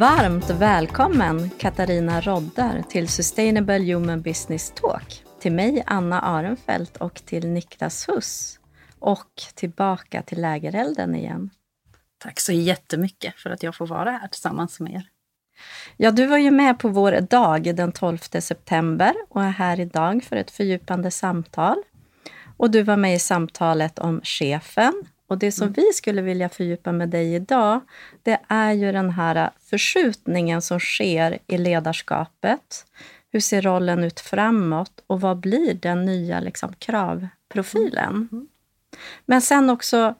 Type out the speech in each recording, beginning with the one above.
Varmt välkommen Katarina Roddar till Sustainable Human Business Talk. Till mig Anna Arenfelt och till Niklas Huss. Och tillbaka till Lägerelden igen. Tack så jättemycket för att jag får vara här tillsammans med er. Ja, du var ju med på vår dag den 12 september och är här idag för ett fördjupande samtal. Och du var med i samtalet om chefen. Och det som mm. vi skulle vilja fördjupa med dig idag, det är ju den här förskjutningen som sker i ledarskapet. Hur ser rollen ut framåt och vad blir den nya liksom, kravprofilen? Mm. mm. Men sen också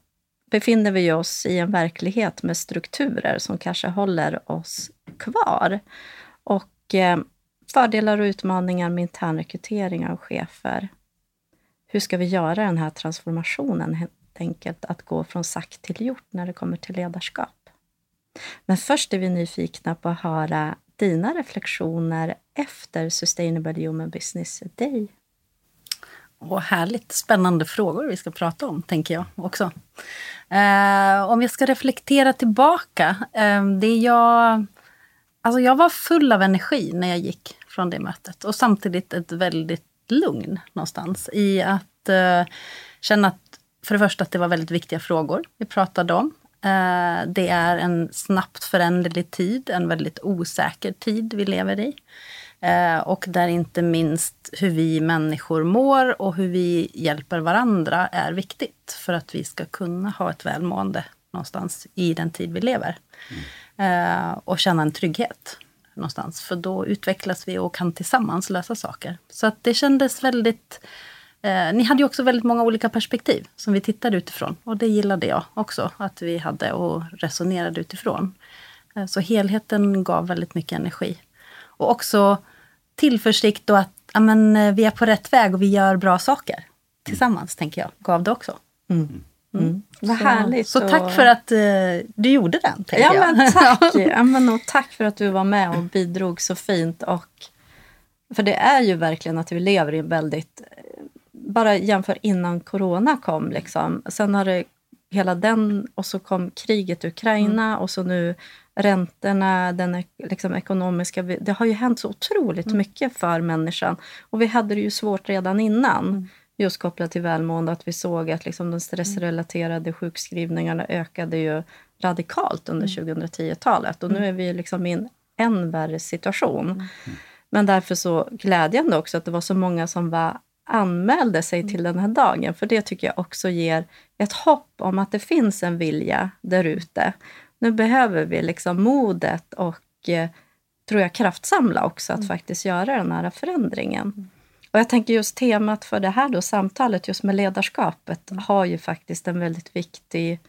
befinner vi oss i en verklighet med strukturer som kanske håller oss kvar. Och eh, fördelar och utmaningar med internrekrytering av chefer. Hur ska vi göra den här transformationen enkelt, att gå från sagt till gjort när det kommer till ledarskap? Men först är vi nyfikna på att höra dina reflektioner efter Sustainable Human Business Day. Och härligt spännande frågor vi ska prata om, tänker jag också. Eh, om jag ska reflektera tillbaka. Eh, det jag, alltså jag var full av energi när jag gick från det mötet och samtidigt ett väldigt lugn någonstans i att eh, känna att för det första att det var väldigt viktiga frågor vi pratade om. Eh, det är en snabbt föränderlig tid, en väldigt osäker tid vi lever i. Eh, och där inte minst hur vi människor mår och hur vi hjälper varandra är viktigt för att vi ska kunna ha ett välmående någonstans i den tid vi lever. Mm. och känna en trygghet någonstans. För då utvecklas vi och kan tillsammans lösa saker. Så att det kändes väldigt Eh, ni hade ju också väldigt många olika perspektiv som vi tittade utifrån. Och det gillade jag också att vi hade och resonerade utifrån. Eh, så helheten gav väldigt mycket energi. Och också tillförsikt och att amen, eh, vi är på rätt väg och vi gör bra saker. Tillsammans, tänker jag, gav det också. Mm. Mm. mm. Vad härligt. Så tack för att uh, du gjorde den. Ja, jag. men tack. ja, men och tack för att du var med och bidrog så fint. Och, för det är ju verkligen att vi lever i en väldigt bara jämför innan corona kom. Liksom. Sen har det hela den och så kom kriget i Ukraina mm. och så nu räntorna, den liksom ekonomiska... Det har ju hänt så otroligt mm. mycket för människan. Och vi hade det ju svårt redan innan. Mm. Just kopplat till välmående, att vi såg att liksom de stressrelaterade sjukskrivningarna ökade ju radikalt under 2010-talet. Mm. Och nu är vi liksom i en än värre situation. Mm. Men därför så glädjande också att det var så många som var anmälde sig till den här dagen. För det tycker jag också ger ett hopp om att det finns en vilja där ute. Nu behöver vi liksom modet och eh, tror jag kraftsamla också att mm. faktiskt göra den här förändringen. Och jag tänker just temat för det här då, samtalet just med ledarskapet mm. har ju faktiskt en väldigt viktig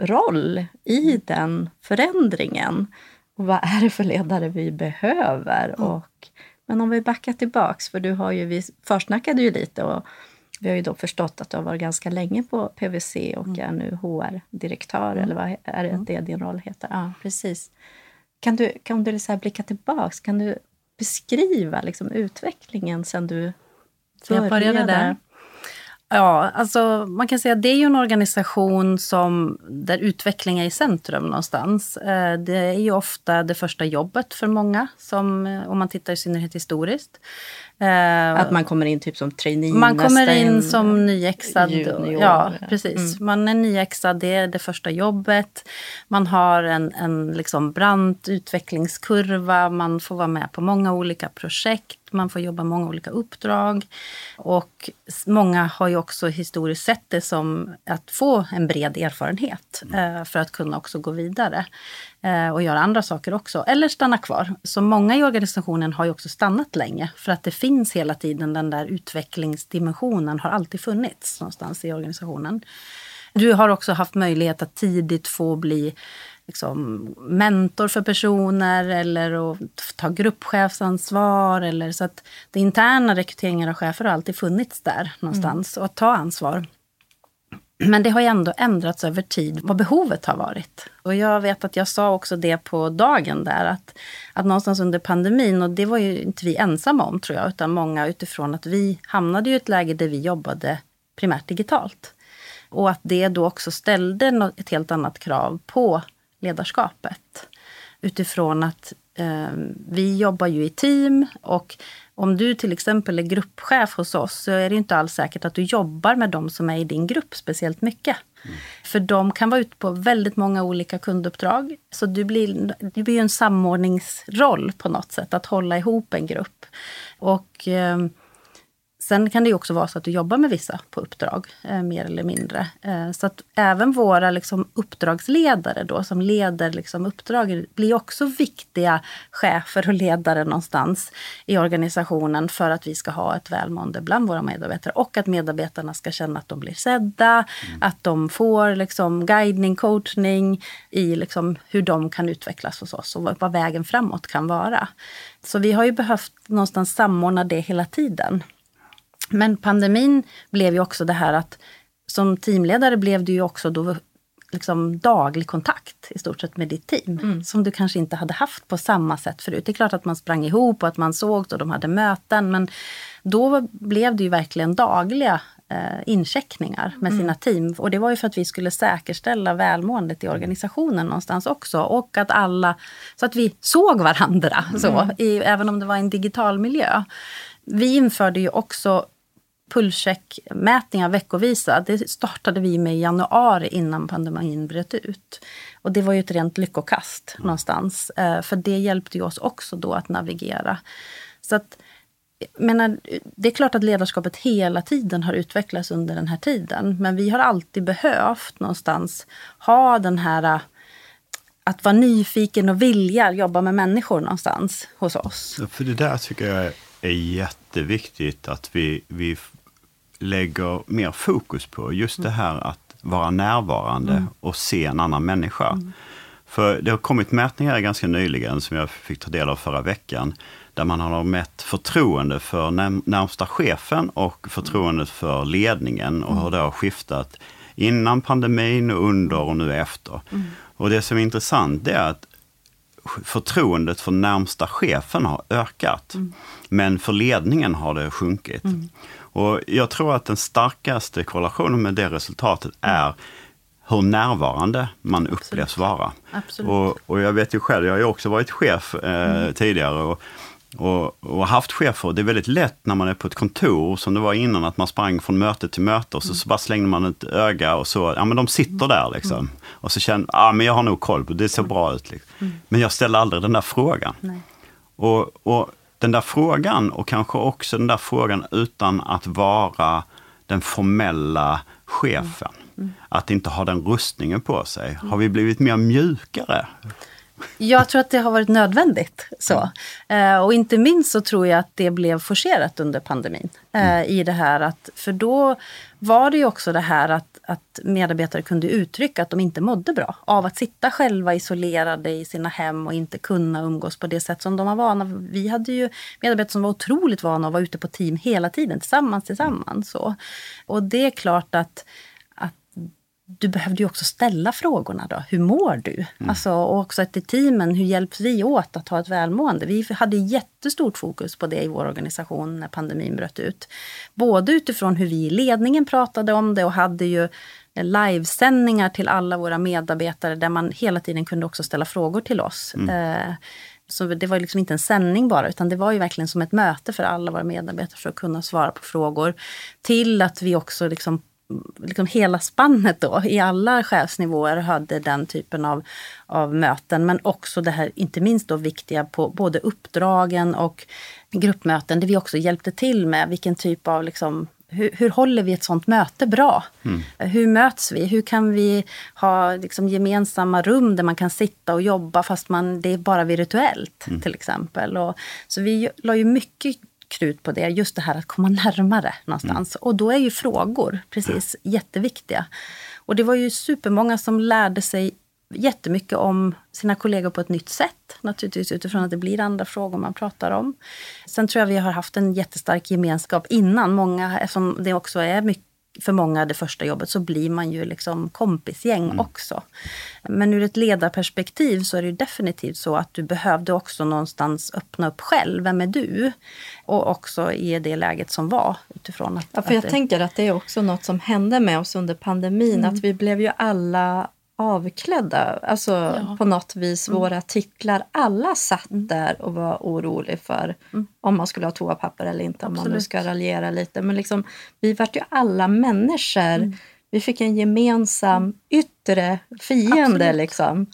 roll i mm. den förändringen. Och vad är det för ledare vi behöver? Mm. Och men om vi backar tillbaks, för du har ju, vi försnackade ju lite och vi har ju då förstått att du har varit ganska länge på PWC och mm. är nu HR-direktör, mm. eller vad är det, mm. det din roll heter? Ja, precis. Kan du, kan du så blicka tillbaks? Kan du beskriva liksom utvecklingen sen du började? Jag började där. Ja, alltså man kan säga att det är ju en organisation som, där utveckling är i centrum någonstans. Eh, det är ju ofta det första jobbet för många, som, eh, om man tittar i synnerhet historiskt. Eh, att man kommer in typ som trainee Man kommer in som nyexad. Junior. Ja, precis. Mm. Man är nyexad, det är det första jobbet. Man har en, en liksom brant utvecklingskurva, man får vara med på många olika projekt, man får jobba många olika uppdrag. Och många har ju också historiskt sett det som att få en bred erfarenhet mm. för att kunna också gå vidare. Eh, och göra andra saker också, eller stanna kvar. Så många i organisationen har ju också stannat länge för att det finns hela tiden den där utvecklingsdimensionen har alltid funnits någonstans i organisationen. Du har också haft möjlighet att tidigt få bli liksom, mentor för personer eller att ta gruppchefsansvar. Eller, så att det interna rekryteringen av chefer har alltid funnits där någonstans mm. och att ta ansvar. Men det har ju ändå ändrats över tid vad behovet har varit. Och jag vet att jag sa också det på dagen där att, att någonstans under pandemin, och det var ju inte vi ensamma om tror jag, utan många utifrån att vi hamnade i ett läge där vi jobbade primärt digitalt. Och att det då också ställde ett helt annat krav på ledarskapet. utifrån att eh, vi jobbar ju i team och om du till exempel är gruppchef hos oss så är det inte alls säkert att du jobbar med de som är i din grupp speciellt mycket. Mm. För de kan vara ute på väldigt många olika kunduppdrag. Så det blir, det blir en samordningsroll på något sätt, att hålla ihop en grupp. Och eh, Sen kan det också vara så att du jobbar med vissa på uppdrag, eh, mer eller mindre. Eh, så att även våra liksom, uppdragsledare då, som leder liksom, uppdraget blir också viktiga chefer och ledare någonstans i organisationen för att vi ska ha ett välmående bland våra medarbetare. Och att medarbetarna ska känna att de blir sedda, mm. att de får liksom, guidning, coachning i liksom, hur de kan utvecklas hos oss och vad vägen framåt kan vara. Så vi har ju behövt någonstans samordna det hela tiden. Men pandemin blev ju också det här att som teamledare blev det ju också då liksom daglig kontakt i stort sett med ditt team. Mm. Som du kanske inte hade haft på samma sätt förut. Det är klart att man sprang ihop och att man sågs och de hade möten. Men då blev det ju verkligen dagliga eh, incheckningar med mm. sina team. Och det var ju för att vi skulle säkerställa välmåendet i organisationen någonstans också. Och att alla, så att vi såg varandra, mm. så, i, även om det var en digital miljö. Vi införde ju också pulscheckmätningar veckovisa, det startade vi med i januari innan pandemin bröt ut. Och det var ju ett rent lyckokast mm. någonstans. Eh, för det hjälpte ju oss också då att navigera. Så att, menar, det är klart att ledarskapet hela tiden har utvecklats under den här tiden. Men vi har alltid behövt någonstans ha den här att vara nyfiken och vilja jobba med människor någonstans hos oss. För det där tycker jag är jätteviktigt att vi, vi lägger mer fokus på. Just det här att vara närvarande mm. och se en annan människa. Mm. För det har kommit mätningar ganska nyligen som jag fick ta del av förra veckan. Där man har mätt förtroende för närmsta chefen och förtroendet för ledningen och hur det har skiftat innan pandemin och under och nu efter. Mm. Och det som är intressant är att förtroendet för närmsta chefen har ökat. Mm. Men för ledningen har det sjunkit. Mm. Och jag tror att den starkaste korrelationen med det resultatet mm. är hur närvarande man Absolut. upplevs vara. Och, och, jag vet ju själv, jag har ju också varit chef eh, mm. tidigare. Och, och, och, haft chefer. Det är väldigt lätt när man är på ett kontor, som det var innan, att man sprang från möte till möte och så, mm. så bara slängde man ett öga och så, ja men de sitter där liksom. Mm. Och så känner ja men jag har nog koll på det, ser bra ut. Liksom. Mm. Men jag ställer aldrig den där frågan. Och, och den där frågan och kanske också den där frågan utan att vara den formella chefen. Mm. Mm. Att inte ha den rustningen på sig. Har vi blivit mer mjukare? Jag tror att det har varit nödvändigt. Så. Mm. Eh, och inte minst så tror jag att det blev forcerat under pandemin. Eh, mm. I det här att, för då var det ju också det här att, att medarbetare kunde uttrycka att de inte mådde bra av att sitta själva isolerade i sina hem och inte kunna umgås på det sätt som de var vana. Vi hade ju medarbetare som var otroligt vana att vara ute på team hela tiden, tillsammans, tillsammans. Så. Och det är klart att du behövde ju också ställa frågorna då. Hur mår du? Mm. Alltså, och också i teamen, hur hjälps vi åt att ha ett välmående? Vi hade jättestort fokus på det i vår organisation när pandemin bröt ut. Både utifrån hur vi i ledningen pratade om det och hade ju livesändningar till alla våra medarbetare där man hela tiden kunde också ställa frågor till oss. Mm. Eh, så det var liksom inte en sändning bara, utan det var ju verkligen som ett möte för alla våra medarbetare för att kunna svara på frågor. Till att vi också liksom liksom hela spannet då, i alla chefsnivåer hade den typen av, av möten. Men också det här, inte minst då viktiga på både uppdragen och gruppmöten, där vi också hjälpte till med vilken typ av liksom, hur, hur, håller vi ett sånt möte bra? Mm. Hur möts vi? Hur kan vi ha liksom gemensamma rum där man kan sitta och jobba fast man, det är bara virtuellt mm. till exempel. Och, så vi la ju mycket krut på det, just det här att komma närmare någonstans. Mm. Och då är ju frågor precis ja. jätteviktiga. Och det var ju supermånga som lärde sig jättemycket om sina kollegor på ett nytt sätt. Naturligtvis utifrån att det blir andra frågor man pratar om. Sen tror jag vi har haft en jättestark gemenskap innan. Många, eftersom det också är mycket för många det första jobbet så blir man ju liksom kompisgäng mm. också. Men ur ett ledarperspektiv så är det definitivt så att du behövde också någonstans öppna upp själv. Vem är du? Och också i det läget som var. Utifrån att, ja, för jag det... tänker att det är också något som hände med oss under pandemin. Mm. Att vi blev ju alla avklädda. Alltså Ja. på något vis våra titlar. Alla satt där och var orolig för om man skulle ha toapapper eller inte. Om man nu Absolut. ska raljera lite. Men liksom, vi vart ju alla människor. Vi fick en gemensam yttre fiende. Absolut. Liksom.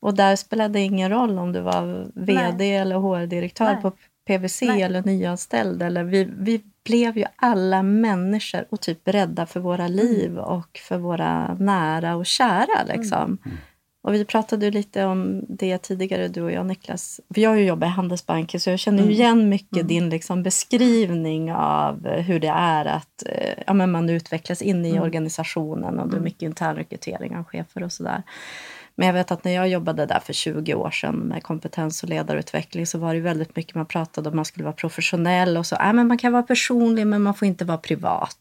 Och där spelade det ingen roll om du var vd Nej. eller HR-direktör på PVC Nej. eller nyanställd. Eller vi, vi blev ju alla människor och typ rädda för våra liv och för våra nära och kära. Liksom. Och vi pratade lite om det tidigare, du och jag Niklas. För jag har ju jobbat i Handelsbanken så jag känner ju igen mycket din liksom beskrivning av hur det är att eh, ja, men man utvecklas in i organisationen och det är mycket internrekrytering av chefer och sådär. Men jag vet att när jag jobbade där för 20 år sedan med kompetens och ledarutveckling så var det väldigt mycket man pratade om man skulle vara professionell och så. Äh, men man kan vara personlig men man får inte vara privat.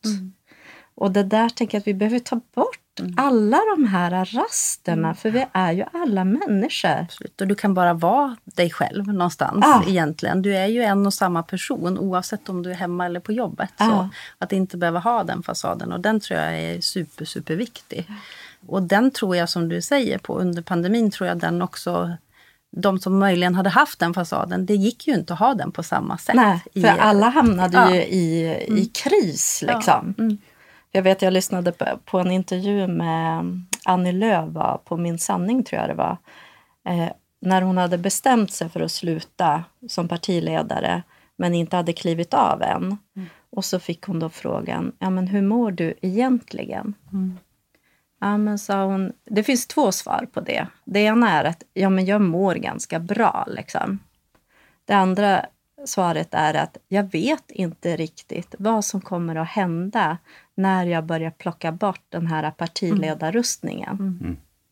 Och det där tänker jag att vi behöver ta bort alla de här rasterna för vi är ju alla människor. Absolut. Och du kan bara vara dig själv någonstans Ja. egentligen. Du är ju en och samma person oavsett om du är hemma eller på jobbet. Ja. Så att inte behöva ha den fasaden och den tror jag är super, super viktig. Och den tror jag som du säger på under pandemin tror jag den också de som möjligen hade haft den fasaden, det gick ju inte att ha den på samma sätt. Nej, för i- alla hamnade Ja. ju i, i kris. Liksom. Mm. Jag vet, jag lyssnade på, en intervju med Annie Lööf på Min sanning, tror jag det var. Eh, när hon hade bestämt sig för att sluta som partiledare men inte hade klivit av än. Och så fick hon då frågan, ja men hur mår du egentligen? Ja, men sa hon, det finns två svar på det. Det ena är att ja, men jag mår ganska bra. Liksom. Det andra svaret är att jag vet inte riktigt vad som kommer att hända när jag börjar plocka bort den här partiledarrustningen.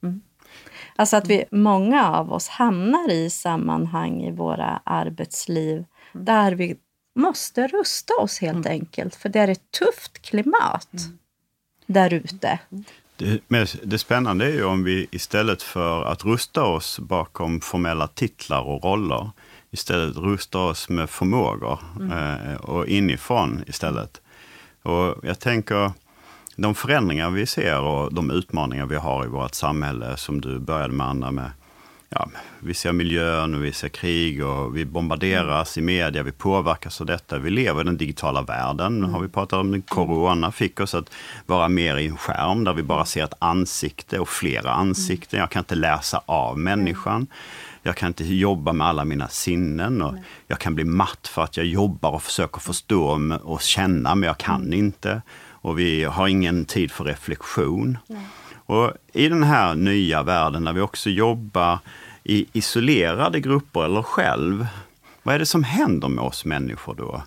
Mm. Alltså att vi, många av oss hamnar i sammanhang i våra arbetsliv där vi måste rusta oss helt enkelt, för det är ett tufft klimat där ute. Det, det spännande är ju om vi istället för att rusta oss bakom formella titlar och roller, istället rusta oss med förmågor eh, och inifrån istället. Och jag tänker, de förändringar vi ser och de utmaningar vi har i vårt samhälle, som du började med Anna, med ja, vi ser miljön och vi ser krig och vi bombarderas i media, vi påverkas av detta. Vi lever i den digitala världen. Nu har vi pratat om corona fick oss att vara mer i en skärm där vi bara ser ett ansikte och flera ansikten. Jag kan inte läsa av människan. Jag kan inte jobba med alla mina sinnen och jag kan bli matt för att jag jobbar och försöker förstå och känna men jag kan inte. Och vi har ingen tid för reflektion. Och I den här nya världen när vi också jobbar i isolerade grupper eller själv, vad är det som händer med oss människor då?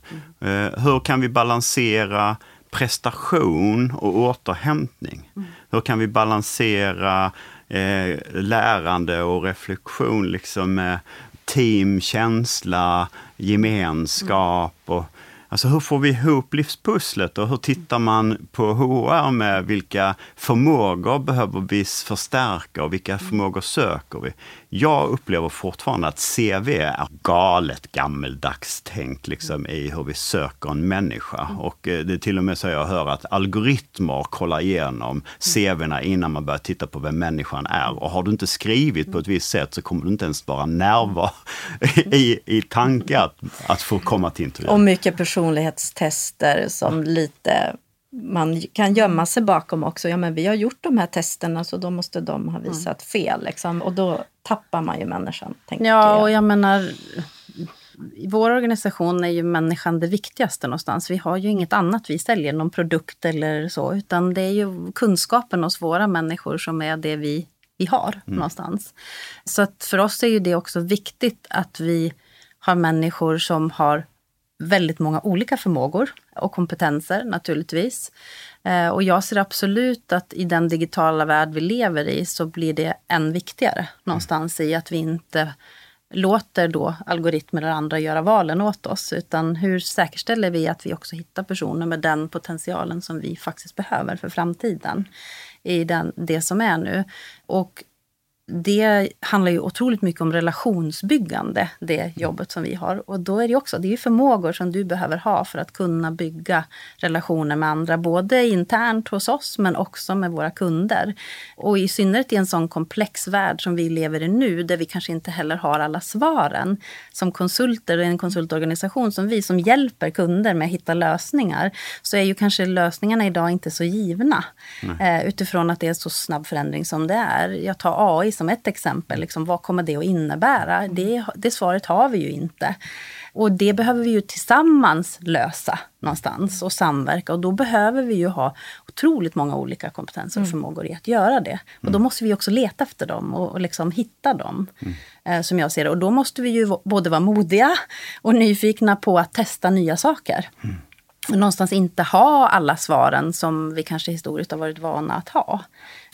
Eh, hur kan vi balansera prestation och återhämtning? Hur kan vi balansera eh, lärande och reflektion liksom med team, känsla, gemenskap och Alltså hur får vi ihop livspusslet och hur tittar man på HR med vilka förmågor behöver vi förstärka och vilka förmågor söker vi? Jag upplever fortfarande att CV är galet gammeldags tänkt liksom, i hur vi söker en människa. Och eh, det är till och med så jag hör att algoritmer kollar igenom CVna innan man börjar titta på vem människan är. Och har du inte skrivit på ett visst sätt så kommer du inte ens vara närvar i, i tanke att, att få komma till intervju. Och mycket personlighetstester som lite man kan gömma sig bakom också. Ja, men vi har gjort de här testerna så då måste de ha visat fel. Liksom. Och då tappar man ju människan. Tänker Ja, jag. och jag menar, i vår organisation är ju människan det viktigaste någonstans. Vi har ju inget annat vi säljer, någon produkt eller så, utan det är ju kunskapen hos våra människor som är det vi, vi har någonstans. Så att för oss är ju det också viktigt att vi har människor som har väldigt många olika förmågor och kompetenser naturligtvis. Eh, och jag ser absolut att i den digitala värld vi lever i så blir det än viktigare någonstans i att vi inte låter då algoritmer eller andra göra valen åt oss, utan hur säkerställer vi att vi också hittar personer med den potentialen som vi faktiskt behöver för framtiden i den, det som är nu. Och det handlar ju otroligt mycket om relationsbyggande, det jobbet som vi har. Och då är det också, det är förmågor som du behöver ha för att kunna bygga relationer med andra, både internt hos oss men också med våra kunder. Och i synnerhet i en sån komplex värld som vi lever i nu, där vi kanske inte heller har alla svaren. Som konsulter, en konsultorganisation som vi, som hjälper kunder med att hitta lösningar, så är ju kanske lösningarna idag inte så givna. Eh, utifrån att det är så snabb förändring som det är. Jag tar AI som ett exempel. Liksom, vad kommer det att innebära? Det, det svaret har vi ju inte. Och det behöver vi ju tillsammans lösa någonstans och samverka. Och då behöver vi ju ha otroligt många olika kompetenser och förmågor i att göra det. Och då måste vi också leta efter dem och, och liksom hitta dem. Eh, som jag ser det. Och då måste vi ju både vara modiga och nyfikna på att testa nya saker. Och någonstans inte ha alla svaren som vi kanske historiskt har varit vana att ha.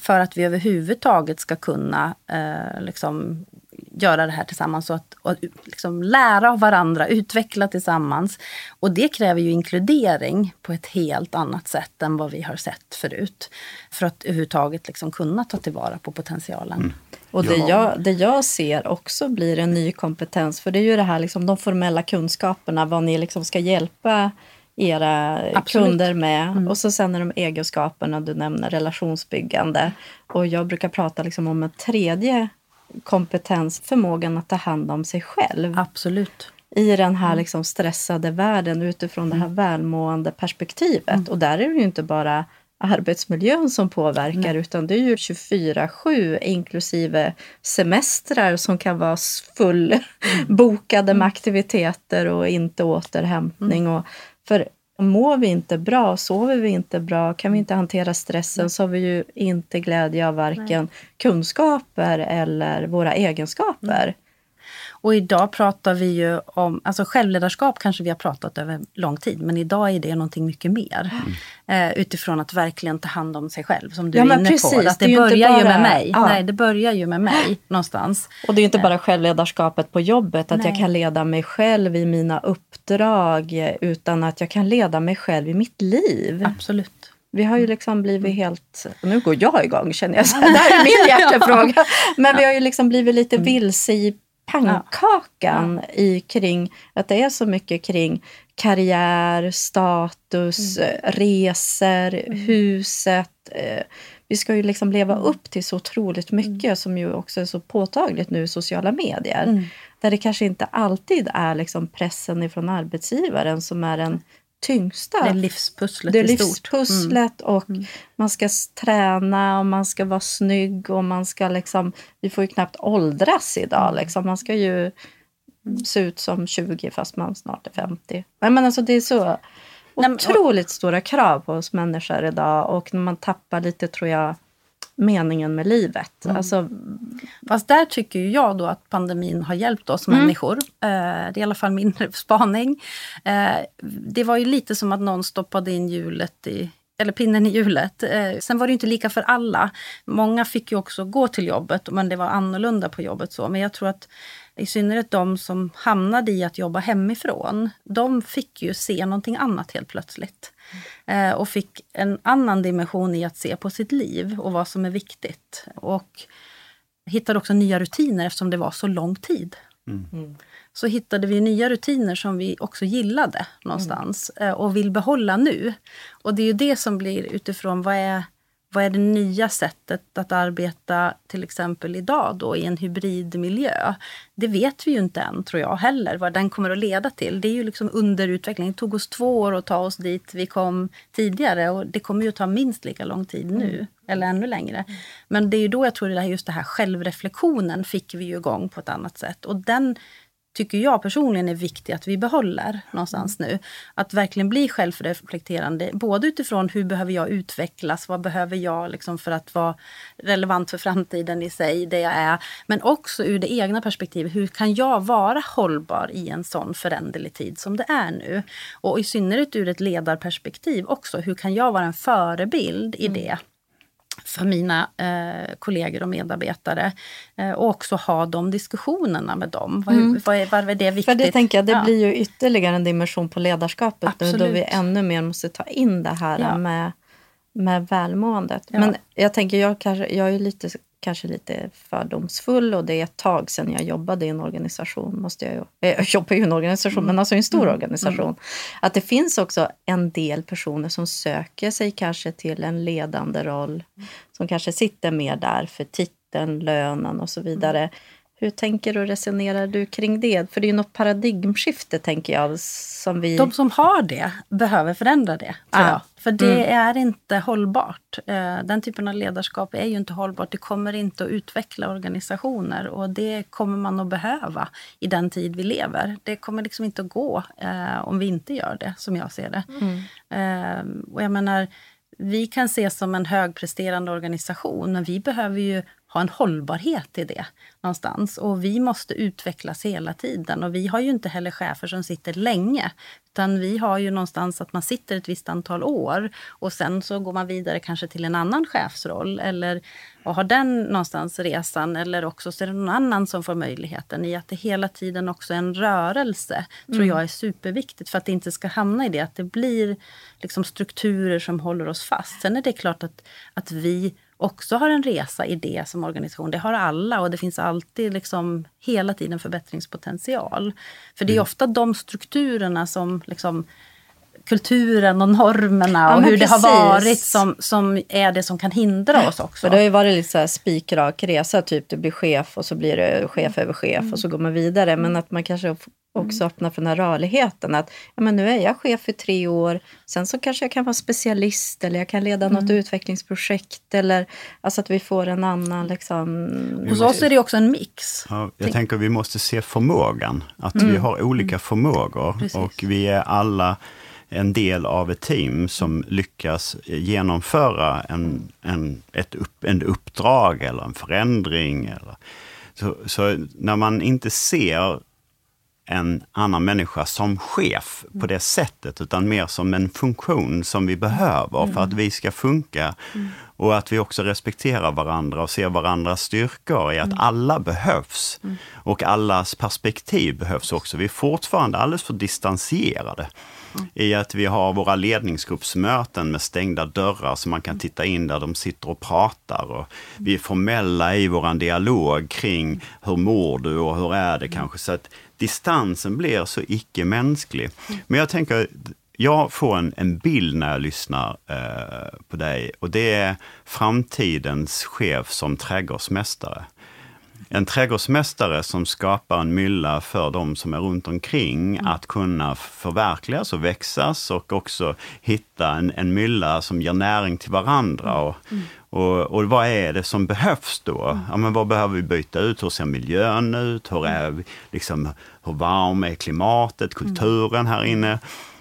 För att vi överhuvudtaget ska kunna eh, liksom, göra det här tillsammans och, att, och liksom lära av varandra, utveckla tillsammans. Och det kräver ju inkludering på ett helt annat sätt än vad vi har sett förut. För att överhuvudtaget liksom kunna ta tillvara på potentialen. Mm. Och det, jag, det jag ser också blir en ny kompetens, för det är ju det här liksom, de formella kunskaperna, vad ni liksom ska hjälpa era Absolut. kunder med. Mm. Och så sen är de egenskaperna du nämner, relationsbyggande. Och jag brukar prata liksom om en tredje kompetens, förmågan att ta hand om sig själv. Absolut. I den här mm. liksom stressade världen utifrån mm. det här mm. välmående perspektivet. Mm. Och där är det ju inte bara arbetsmiljön som påverkar Nej. utan det är ju 24-7 inklusive semestrar som kan vara fullbokade mm. med aktiviteter och inte återhämtning. Mm. Och för mår vi inte bra, sover vi inte bra, kan vi inte hantera stressen så har vi ju inte glädje av varken Nej. kunskaper eller våra egenskaper. Mm. Och idag pratar vi ju om, alltså självledarskap kanske vi har pratat över lång tid, men idag är det någonting mycket mer. Mm. Eh, utifrån att verkligen ta hand om sig själv, som du ja, är inne precis, på. Att det, det börjar bara, ju med mig. Ja. Nej, det börjar ju med mig någonstans. Och det är ju inte bara självledarskapet på jobbet, att Nej. jag kan leda mig själv i mina uppdrag, utan att jag kan leda mig själv i mitt liv. Absolut. Vi har ju liksom blivit helt... Nu går jag igång känner jag. Så det här är min hjärtefråga. Men vi har ju liksom blivit lite mm. vilse i pannkakan ja. i kring att det är så mycket kring karriär, status, mm. resor, mm. huset. Eh, vi ska ju liksom leva mm. upp till så otroligt mycket mm. som ju också är så påtagligt nu i sociala medier. Mm. Där det kanske inte alltid är liksom pressen ifrån arbetsgivaren som är den tyngsta. Det är livspusslet Det är livspusslet mm. och mm. man ska träna och man ska vara snygg och man ska liksom... Vi får ju knappt åldras idag mm. liksom. Man ska ju mm. se ut som 20 fast man snart är 50. men alltså det är så otroligt stora krav på oss människor idag och när man tappar lite tror jag meningen med livet. Mm. Alltså, Fast där tycker jag då att pandemin har hjälpt oss mm. människor. Eh, det är i alla fall min spaning. Eh, det var ju lite som att någon stoppade in hjulet i eller pinnen i hjulet. Eh, sen var det inte lika för alla. Många fick ju också gå till jobbet, men det var annorlunda på jobbet. så. Men jag tror att i synnerhet de som hamnade i att jobba hemifrån, de fick ju se någonting annat helt plötsligt. Mm. och fick en annan dimension i att se på sitt liv och vad som är viktigt. Och hittade också nya rutiner eftersom det var så lång tid. Mm. Så hittade vi nya rutiner som vi också gillade någonstans mm. och vill behålla nu. Och det är ju det som blir utifrån vad är vad är det nya sättet att arbeta till exempel idag då i en hybridmiljö? Det vet vi ju inte än tror jag heller vad den kommer att leda till. Det är ju liksom under utveckling. Det tog oss två år att ta oss dit vi kom tidigare och det kommer ju att ta minst lika lång tid nu. Mm. Eller ännu längre. Mm. Men det är ju då jag tror att just det här självreflektionen fick vi ju igång på ett annat sätt. Och den tycker jag personligen är viktigt att vi behåller någonstans nu. Att verkligen bli självreflekterande, både utifrån hur behöver jag utvecklas, vad behöver jag liksom för att vara relevant för framtiden i sig, det jag är. Men också ur det egna perspektivet, hur kan jag vara hållbar i en sån föränderlig tid som det är nu? Och i synnerhet ur ett ledarperspektiv också, hur kan jag vara en förebild i mm. det? För mina eh, kollegor och medarbetare. Eh, och också ha de diskussionerna med dem. Mm. Vad, är, vad är det viktigt? För det tänker jag, det ja. blir ju ytterligare en dimension på ledarskapet nu, då vi ännu mer måste ta in det här ja. med, med välmåendet. Ja. Men jag tänker, jag, kanske, jag är lite kanske lite fördomsfull och det är ett tag sedan jag jobbade i en organisation. Måste jag, ju, jag jobbar ju i en organisation, men alltså i en stor Mm. organisation. Mm. Att det finns också en del personer som söker sig kanske till en ledande roll. Som kanske sitter mer där för titeln, lönen och så vidare. Hur tänker och resonerar du kring det? För det är ju något paradigmskifte, tänker jag, som vi... De som har det behöver förändra det. Tror jag. För det Mm. är inte hållbart. Eh, Den typen av ledarskap är ju inte hållbart. Det kommer inte att utveckla organisationer och det kommer man att behöva i den tid vi lever. Det kommer liksom inte att gå eh, om vi inte gör det, som jag ser det. Mm. Eh, och jag menar, vi kan ses som en högpresterande organisation, men vi behöver ju ha en hållbarhet i det någonstans. Och vi måste utvecklas hela tiden. Och vi har ju inte heller chefer som sitter länge. Utan vi har ju någonstans att man sitter ett visst antal år och sen så går man vidare kanske till en annan chefsroll eller och har den någonstans resan eller också så är det någon annan som får möjligheten i att det hela tiden också är en rörelse. tror jag är superviktigt för att det inte ska hamna i det att det blir liksom strukturer som håller oss fast. Sen är det klart att, att vi också har en resa i det som organisation. Det har alla och det finns alltid liksom hela tiden förbättringspotential. För det är ofta de strukturerna som liksom kulturen och normerna Ja, och hur det har precis. varit som, som är det som kan hindra oss också. För det har ju varit lite så här spikrak resa, typ du blir chef och så blir du chef över chef och så går man vidare. Men att man kanske också öppnar för den här rörligheten. Att ja, men nu är jag chef i tre år, sen så kanske jag kan vara specialist eller jag kan leda något utvecklingsprojekt. Eller alltså att vi får en annan liksom... Hos oss är det också en mix. Ja, jag tänker vi måste se förmågan, att vi har olika förmågor Precis. och vi är alla en del av ett team som lyckas genomföra en, en, ett upp, en uppdrag eller en förändring. Eller, så, så när man inte ser en annan människa som chef på det sättet, utan mer som en funktion som vi behöver för att vi ska funka. Och att vi också respekterar varandra och ser varandras styrkor i att alla behövs. Och allas perspektiv behövs också. Vi är fortfarande alldeles för distanserade i att vi har våra ledningsgruppsmöten med stängda dörrar så man kan titta in där de sitter och pratar. Och vi är formella i vår dialog kring hur mår du och hur är det kanske. Så att distansen blir så icke-mänsklig. Men jag tänker, jag får en, en bild när jag lyssnar eh, på dig och det är framtidens chef som trädgårdsmästare. En trädgårdsmästare som skapar en mylla för de som är runt omkring att kunna förverkligas och växas och också hitta en, en mylla som ger näring till varandra. Och, och, och vad är det som behövs då? Ja, men vad behöver vi byta ut? Hur ser miljön ut? Hur, är vi, liksom, hur varm är klimatet, kulturen här inne?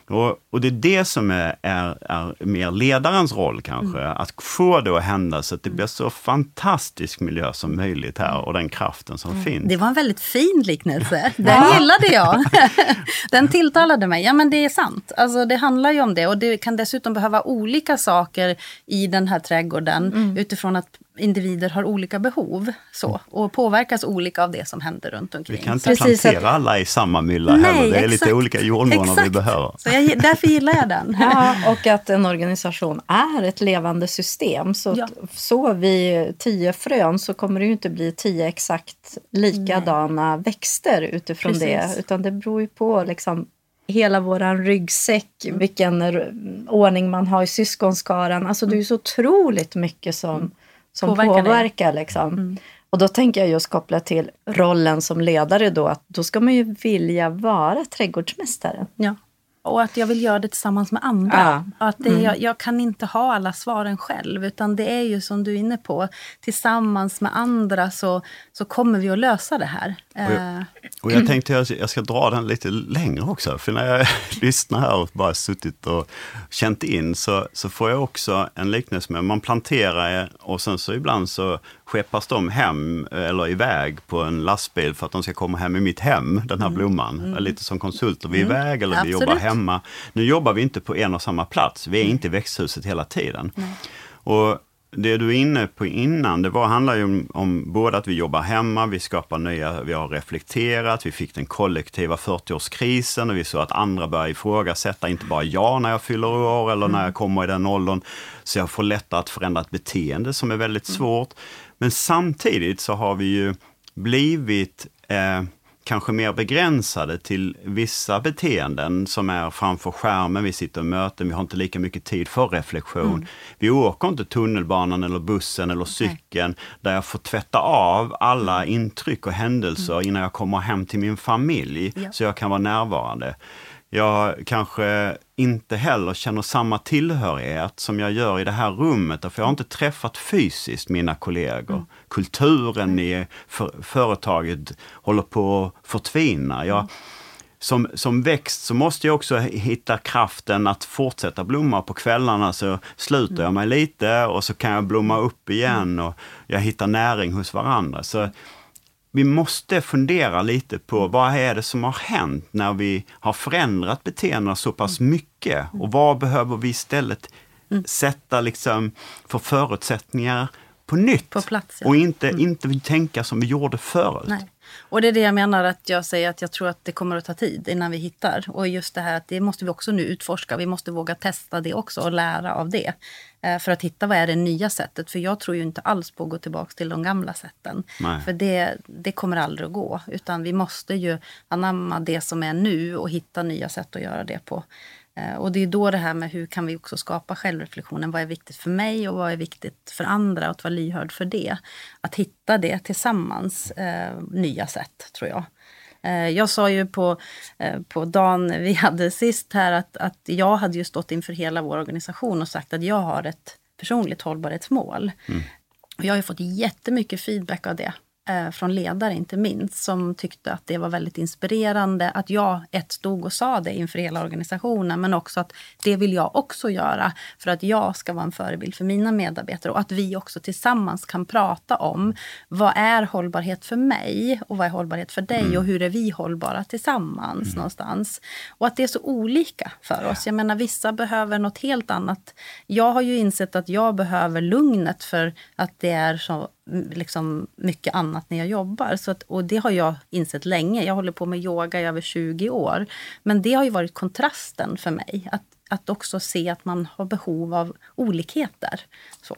Och, och det är det som är, är, är mer ledarens roll kanske, att få det att hända så att det blir så fantastisk miljö som möjligt här och den kraften som finns. Det var en väldigt fin liknelse. Den gillade jag. Den tilltalade mig. Ja, men det är sant. Alltså, det handlar ju om det. Och det kan dessutom behöva olika saker i den här trädgården utifrån att individer har olika behov så, och påverkas olika av det som händer runt omkring. Vi kan inte Precis, plantera alla i samma mylla Nej, heller. Det är exakt. lite olika jordmån vi behöver. Så jag, därför gillar jag den. Ja, och att en organisation är ett levande system. Så, Ja. så vi tio frön så kommer det ju inte bli tio exakt likadana växter utifrån Precis. det. Utan det beror ju på liksom hela våran ryggsäck, vilken ordning man har i syskonskaran. Alltså det är ju så otroligt mycket som, som Påverkar påverkar. liksom. Och då tänker jag just kopplat till rollen som ledare då, att då ska man ju vilja vara trädgårdsmästare. Ja. Och att jag vill göra det tillsammans med andra. Ja. Att det, jag, jag kan inte ha alla svaren själv, utan det är ju som du är inne på, tillsammans med andra så, så kommer vi att lösa det här. Eh, Och jag tänkte att jag ska dra den lite längre också. För när jag lyssnar här och bara suttit och känt in så, så får jag också en liknelse med, man planterar och sen så ibland så skeppas de hem eller iväg på en lastbil för att de ska komma hem i mitt hem, den här blomman. Lite som konsulter, vi är iväg eller vi jobbar Absolut. Hemma. Nu jobbar vi inte på en och samma plats, vi är inte i växthuset hela tiden. Och det du är inne på innan, det var, handlar ju om, om både att vi jobbar hemma, vi skapar nya, vi har reflekterat, vi fick den kollektiva 40-årskrisen och vi såg att andra börjar ifrågasätta, inte bara jag när jag fyller år eller när jag kommer i den åldern. Så jag får lättare att förändra ett beteende som är väldigt svårt. Men samtidigt så har vi ju blivit eh, kanske mer begränsade till vissa beteenden som är framför skärmen, vi sitter i möten, vi har inte lika mycket tid för reflektion. Mm. Vi åker inte tunnelbanan eller bussen eller cykeln Nej. där jag får tvätta av alla mm. intryck och händelser mm. innan jag kommer hem till min familj, ja. så jag kan vara närvarande jag kanske inte heller känner samma tillhörighet som jag gör i det här rummet, för jag har inte träffat fysiskt mina kollegor. Mm. Kulturen i för, företaget håller på att förtvina. Jag, mm. som, som växt så måste jag också hitta kraften att fortsätta blomma. På kvällarna så sluter jag mm. mig lite och så kan jag blomma upp igen mm. och jag hittar näring hos varandra. Så vi måste fundera lite på vad är det som har hänt när vi har förändrat beteendena så pass mm. mycket och vad behöver vi istället mm. sätta liksom för förutsättningar på nytt? På plats, ja. Och inte, mm. inte tänka som vi gjorde förut. Nej. Och det är det jag menar att jag säger att jag tror att det kommer att ta tid innan vi hittar. Och just det här att det måste vi också nu utforska. Vi måste våga testa det också och lära av det. Eh, för att hitta vad är det nya sättet. För jag tror ju inte alls på att gå tillbaka till de gamla sätten. Nej. För det, det kommer aldrig att gå. Utan vi måste ju anamma det som är nu och hitta nya sätt att göra det på. Eh, och det är då det här med hur kan vi också skapa självreflektionen. Vad är viktigt för mig och vad är viktigt för andra? Och att vara lyhörd för det. Att hitta det tillsammans, eh, nya sätt tror jag. Eh, jag sa ju på, eh, på dagen vi hade sist här att, att jag hade ju stått inför hela vår organisation och sagt att jag har ett personligt hållbarhetsmål. Mm. Och jag har ju fått jättemycket feedback av det från ledare inte minst, som tyckte att det var väldigt inspirerande att jag ett stod och sa det inför hela organisationen, men också att det vill jag också göra för att jag ska vara en förebild för mina medarbetare och att vi också tillsammans kan prata om vad är hållbarhet för mig och vad är hållbarhet för dig mm. och hur är vi hållbara tillsammans mm. någonstans. Och att det är så olika för oss. Jag menar vissa behöver något helt annat. Jag har ju insett att jag behöver lugnet för att det är så liksom mycket annat när jag jobbar. Så att, och det har jag insett länge. Jag håller på med yoga i över 20 år. Men det har ju varit kontrasten för mig. Att, att också se att man har behov av olikheter. Så.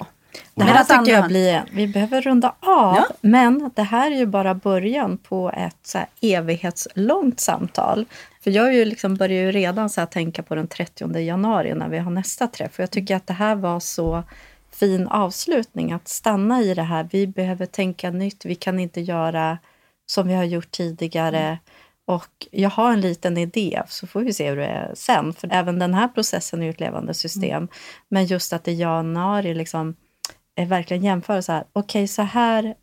Det här tycker jag blir... Vi behöver runda av, ja. men det här är ju bara början på ett så evighetslångt samtal. För jag ju liksom börjar ju redan så tänka på den 30 januari när vi har nästa träff. Och jag tycker att det här var så fin avslutning att stanna i det här. Vi behöver tänka nytt. Vi kan inte göra som vi har gjort tidigare. Mm. Och jag har en liten idé, så får vi se hur det är sen. För även den här processen är ett levande system. Mm. Men just att i januari liksom, är verkligen jämföra så här. Okej, okay, så här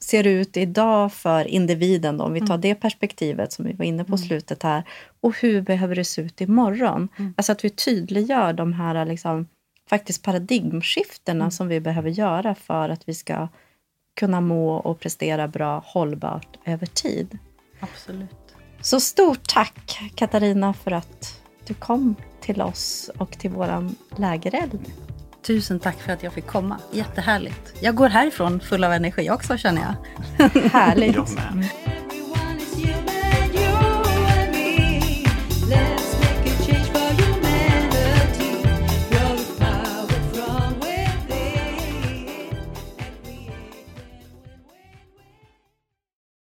ser det ut idag för individen, då, om vi tar mm. det perspektivet som vi var inne på mm. slutet här. Och hur behöver det se ut imorgon? Mm. Alltså att vi tydliggör de här liksom, faktiskt paradigmskiftena mm. som vi behöver göra för att vi ska kunna må och prestera bra hållbart över tid. Absolut. Så stort tack Katarina för att du kom till oss och till våran lägereld. Tusen tack för att jag fick komma. Jättehärligt. Jag går härifrån full av energi också känner jag. Härligt.